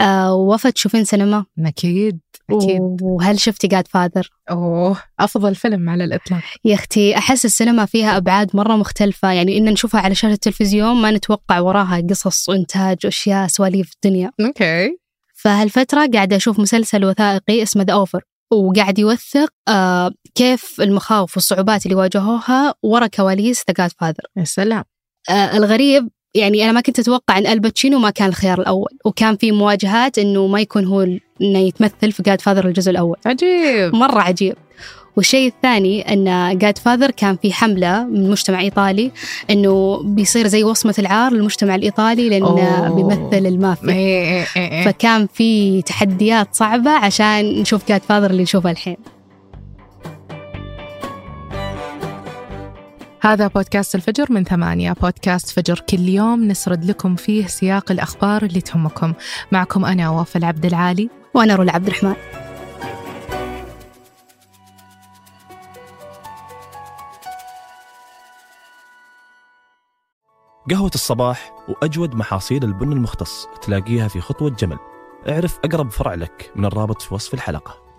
آه وفا تشوفين سينما؟ أكيد أكيد. وهل شفتي Godfather أوه أفضل فيلم على الإطلاق. يا أختي أحس السينما فيها أبعاد مرة مختلفة. يعني إن نشوفها على شاشة التلفزيون ما نتوقع وراها قصص وإنتاج وأشياء سواليف الدنيا. Okay. فهالفترة قاعدة أشوف مسلسل وثائقي اسمه The Offer وقاعد يوثق آه كيف المخاوف والصعوبات اللي واجهوها ورا كواليس The Godfather يا سلام. آه الغريب يعني أنا ما كنت أتوقع إن آل باتشينو ما كان الخيار الأول وكان في مواجهات إنه ما يكون هو إنه يتمثل في Godfather الجزء الأول. عجيب. مرة عجيب. والشيء الثاني إن Godfather كان في حملة من مجتمع إيطالي إنه بيصير زي وصمة العار للمجتمع الإيطالي لأنه. بيمثل المافيا. إيه إيه إيه. فكان في تحديات صعبة عشان نشوف Godfather اللي نشوفه الحين. هذا بودكاست الفجر من ثمانية. بودكاست فجر كل يوم نسرد لكم فيه سياق الأخبار اللي تهمكم. معكم أنا وفاء العبد العالي. وأنا رولا عبد الرحمن. قهوة الصباح وأجود محاصيل البن المختص تلاقيها في خطوة جمل. اعرف أقرب فرع لك من الرابط في وصف الحلقة.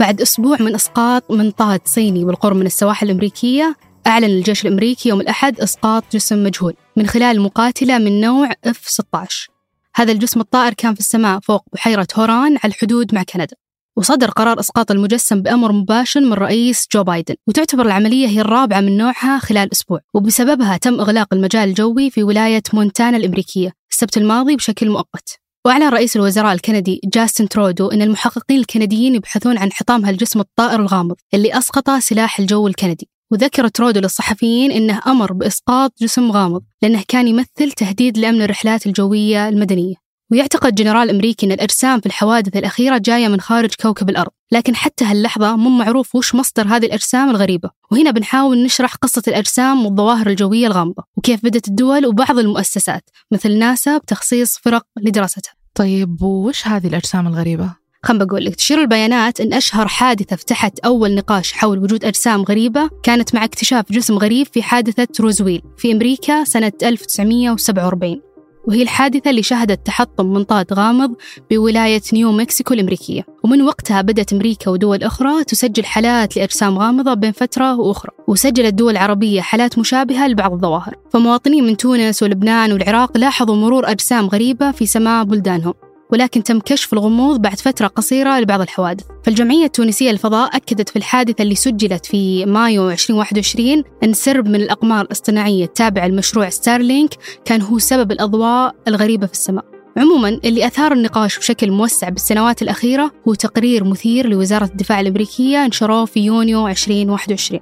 بعد أسبوع من إسقاط منطاد صيني بالقرب من السواحل الأمريكية أعلن الجيش الأمريكي يوم الأحد إسقاط جسم مجهول من خلال مقاتلة من نوع F-16 هذا الجسم الطائر كان في السماء فوق بحيرة هوران على الحدود مع كندا. وصدر قرار إسقاط المجسم بأمر مباشر من رئيس جو بايدن. وتعتبر العملية هي الرابعة من نوعها خلال أسبوع. وبسببها تم إغلاق المجال الجوي في ولاية مونتانا الأمريكية السبت الماضي بشكل مؤقت. وأعلن رئيس الوزراء الكندي جاستن ترودو أن المحققين الكنديين يبحثون عن حطام هالجسم الطائر الغامض اللي أسقطه سلاح الجو الكندي. وذكر ترودو للصحفيين أنه أمر بإسقاط جسم غامض لأنه كان يمثل تهديد لأمن الرحلات الجوية المدنية. ويعتقد جنرال أمريكي أن الأجسام في الحوادث الأخيرة جاية من خارج كوكب الأرض. لكن حتى هاللحظة مو معروف وش مصدر هذه الأجسام الغريبة. وهنا بنحاول نشرح قصة الأجسام والظواهر الجوية الغامضة. وكيف بدأت الدول وبعض المؤسسات مثل ناسا بتخصيص فرق لدراستها. طيب وش هذه الأجسام الغريبة؟ خلنا نقول لك تشير البيانات أن أشهر حادثة فتحت أول نقاش حول وجود أجسام غريبة كانت مع اكتشاف جسم غريب في حادثة روزويل في أمريكا سنة 1947 وهي الحادثة اللي شهدت تحطم منطاد غامض بولاية نيو مكسيكو الأمريكية. ومن وقتها بدأت أمريكا ودول أخرى تسجل حالات لأجسام غامضة بين فترة وأخرى وسجلت دول عربية حالات مشابهة لبعض الظواهر. فمواطنين من تونس ولبنان والعراق لاحظوا مرور أجسام غريبة في سماء بلدانهم. ولكن تم كشف الغموض بعد فترة قصيرة لبعض الحوادث. فالجمعية التونسية للفضاء أكدت في الحادثة اللي سجلت في مايو 2021 أن سرب من الأقمار الاصطناعية التابعة لمشروع ستارلينك كان هو سبب الأضواء الغريبة في السماء. عموما اللي أثار النقاش بشكل موسع بالسنوات الأخيرة هو تقرير مثير لوزارة الدفاع الأمريكية نشروه في يونيو 2021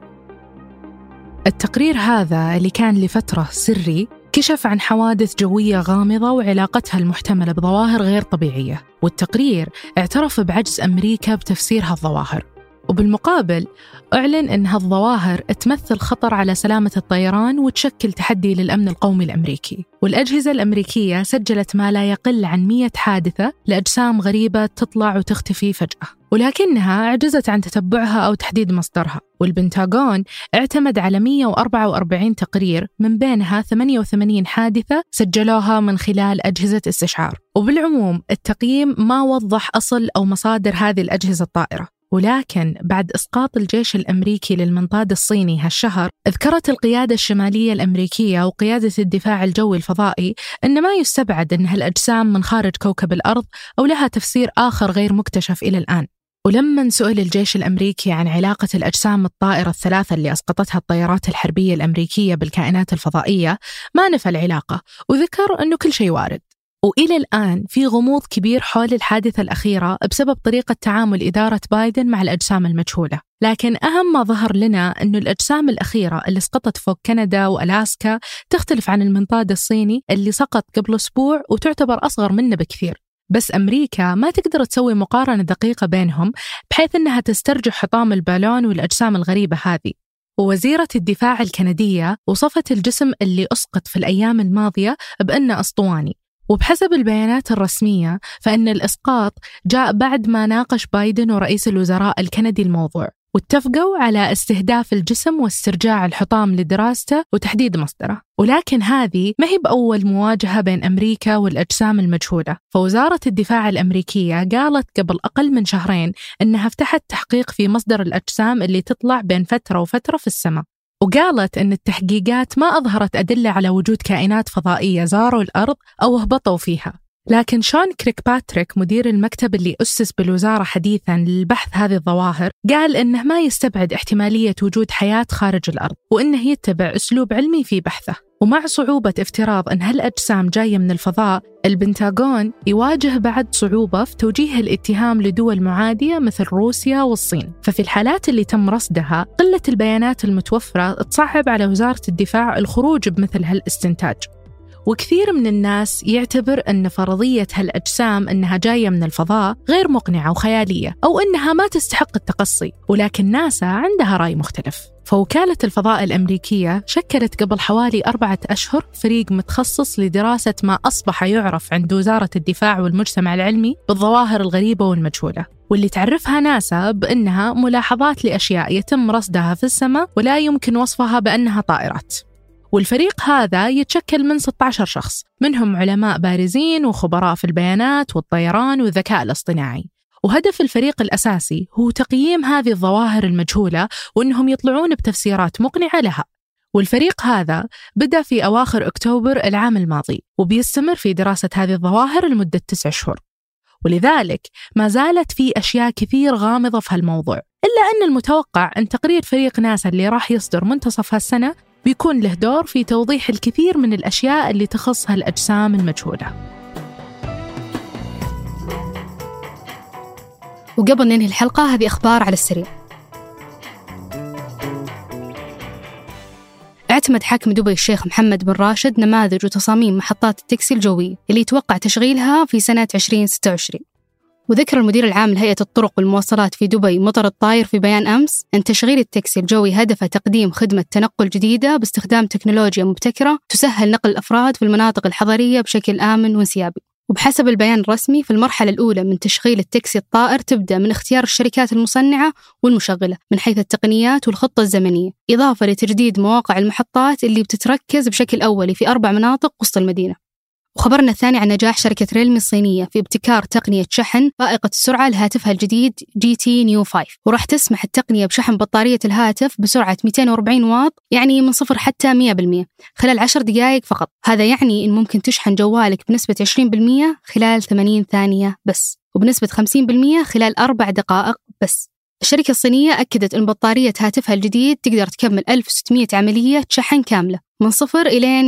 التقرير هذا اللي كان لفترة سري كشف عن حوادث جوية غامضة وعلاقتها المحتملة بظواهر غير طبيعية والتقرير اعترف بعجز أمريكا بتفسير هالظواهر وبالمقابل أعلن أن هالظواهر تمثل خطر على سلامة الطيران وتشكل تحدي للأمن القومي الأمريكي. والأجهزة الأمريكية سجلت ما لا يقل عن 100 حادثة لأجسام غريبة تطلع وتختفي فجأة. ولكنها عجزت عن تتبعها أو تحديد مصدرها. والبنتاغون اعتمد على 144 تقرير من بينها 88 حادثة سجلوها من خلال أجهزة استشعار. وبالعموم التقييم ما وضح أصل أو مصادر هذه الأجهزة الطائرة. ولكن بعد إسقاط الجيش الأمريكي للمنطاد الصيني هالشهر ذكرت القيادة الشمالية الأمريكية وقيادة الدفاع الجوي الفضائي أن ما يستبعد أن هالأجسام من خارج كوكب الأرض أو لها تفسير آخر غير مكتشف إلى الآن. ولما سئل الجيش الأمريكي عن علاقة الأجسام الطائرة الثلاثة اللي أسقطتها الطيارات الحربية الأمريكية بالكائنات الفضائية ما نفى العلاقة وذكر أنه كل شيء وارد. وإلى الآن في غموض كبير حول الحادثة الأخيرة بسبب طريقة تعامل إدارة بايدن مع الأجسام المجهولة. لكن أهم ما ظهر لنا أن الأجسام الأخيرة اللي سقطت فوق كندا وألاسكا تختلف عن المنطاد الصيني اللي سقط قبل أسبوع وتعتبر أصغر منه بكثير. بس أمريكا ما تقدر تسوي مقارنة دقيقة بينهم بحيث أنها تسترجع حطام البالون والأجسام الغريبة هذه. ووزيرة الدفاع الكندية وصفت الجسم اللي أسقط في الأيام الماضية بأنه أسطواني. وبحسب البيانات الرسمية فإن الإسقاط جاء بعد ما ناقش بايدن ورئيس الوزراء الكندي الموضوع. واتفقوا على استهداف الجسم واسترجاع الحطام لدراسته وتحديد مصدره. ولكن هذه ما هي بأول مواجهة بين أمريكا والأجسام المجهولة. فوزارة الدفاع الأمريكية قالت قبل أقل من شهرين أنها فتحت تحقيق في مصدر الأجسام اللي تطلع بين فترة وفترة في السماء. وقالت أن التحقيقات ما أظهرت أدلة على وجود كائنات فضائية زاروا الأرض أو هبطوا فيها. لكن شون كريك باتريك مدير المكتب اللي أسس بالوزارة حديثا للبحث هذه الظواهر قال إنه ما يستبعد احتمالية وجود حياة خارج الأرض وإنه يتبع أسلوب علمي في بحثه. ومع صعوبة افتراض أن هالأجسام جاية من الفضاء البنتاغون يواجه بعد صعوبة في توجيه الاتهام لدول معادية مثل روسيا والصين. ففي الحالات اللي تم رصدها قلة البيانات المتوفرة تصعب على وزارة الدفاع الخروج بمثل هالإستنتاج. وكثير من الناس يعتبر أن فرضية هالأجسام أنها جاية من الفضاء غير مقنعة وخيالية أو أنها ما تستحق التقصي ولكن ناسا عندها رأي مختلف. فوكالة الفضاء الأمريكية شكلت قبل حوالي أربعة أشهر فريق متخصص لدراسة ما أصبح يعرف عند وزارة الدفاع والمجتمع العلمي بالظواهر الغريبة والمجهولة. واللي تعرفها ناسا بأنها ملاحظات لأشياء يتم رصدها في السماء ولا يمكن وصفها بأنها طائرات. والفريق هذا يتشكل من 16 شخص منهم علماء بارزين وخبراء في البيانات والطيران والذكاء الاصطناعي. وهدف الفريق الأساسي هو تقييم هذه الظواهر المجهولة وأنهم يطلعون بتفسيرات مقنعة لها. والفريق هذا بدأ في أواخر أكتوبر العام الماضي وبيستمر في دراسة هذه الظواهر لمدة تسع شهور. ولذلك ما زالت في أشياء كثير غامضة في هالموضوع إلا أن المتوقع أن تقرير فريق ناسا اللي راح يصدر منتصف هالسنة بيكون له دور في توضيح الكثير من الأشياء اللي تخص هالأجسام المجهولة. وقبل ننهي الحلقة هذه أخبار على السريع. اعتمد حاكم دبي الشيخ محمد بن راشد نماذج وتصاميم محطات التاكسي الجوية اللي يتوقع تشغيلها في سنة 2026 وذكر المدير العام لهيئة الطرق والمواصلات في دبي مطر الطاير في بيان أمس أن تشغيل التاكسي الجوي هدفه تقديم خدمة تنقل جديدة باستخدام تكنولوجيا مبتكرة تسهل نقل الأفراد في المناطق الحضرية بشكل آمن وانسيابي. وبحسب البيان الرسمي في المرحلة الأولى من تشغيل التاكسي الطائر تبدأ من اختيار الشركات المصنعة والمشغلة من حيث التقنيات والخطة الزمنية إضافة لتحديد مواقع المحطات اللي بتتركز بشكل أولي في أربع مناطق وسط المدينة. وخبرنا الثاني عن نجاح شركة ريلمي الصينية في ابتكار تقنية شحن فائقة السرعة لهاتفها الجديد GT Neo 5 وراح تسمح التقنية بشحن بطارية الهاتف بسرعة 240 واط يعني من صفر حتى 100% خلال 10 دقائق فقط. هذا يعني إن ممكن تشحن جوالك بنسبة 20% خلال 80 ثانية بس وبنسبة 50% خلال أربع دقائق بس. الشركة الصينية أكدت أن بطارية هاتفها الجديد تقدر تكمل 1600 عملية شحن كاملة من صفر إلى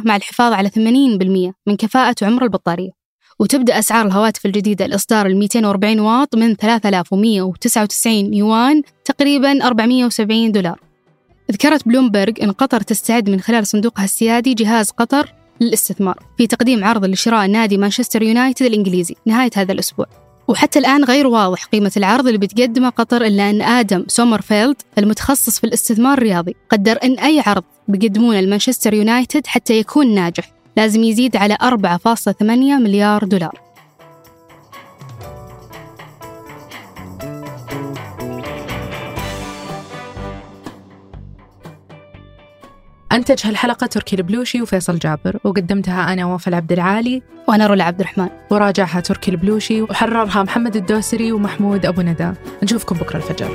100% مع الحفاظ على 80% من كفاءة عمر البطارية. وتبدأ أسعار الهواتف الجديدة الإصدار ال 240 واط من 3199 يوان تقريبا 470 دولار. ذكرت بلومبرج أن قطر تستعد من خلال صندوقها السيادي جهاز قطر للاستثمار في تقديم عرض لشراء نادي مانشستر يونايتد الإنجليزي نهاية هذا الأسبوع. وحتى الآن غير واضح قيمة العرض اللي بتقدمه قطر إلا أن آدم سومرفيلد المتخصص في الاستثمار الرياضي قدر أن أي عرض بيقدمونه لمانشستر يونايتد حتى يكون ناجح لازم يزيد على 4.8 مليار دولار. أنتج هالحلقة تركي البلوشي وفيصل جابر وقدمتها أنا وفاء عبد العالي وأنا رولا عبد الرحمن. وراجعها تركي البلوشي وحررها محمد الدوسري ومحمود أبو ندى. نشوفكم بكرة الفجر.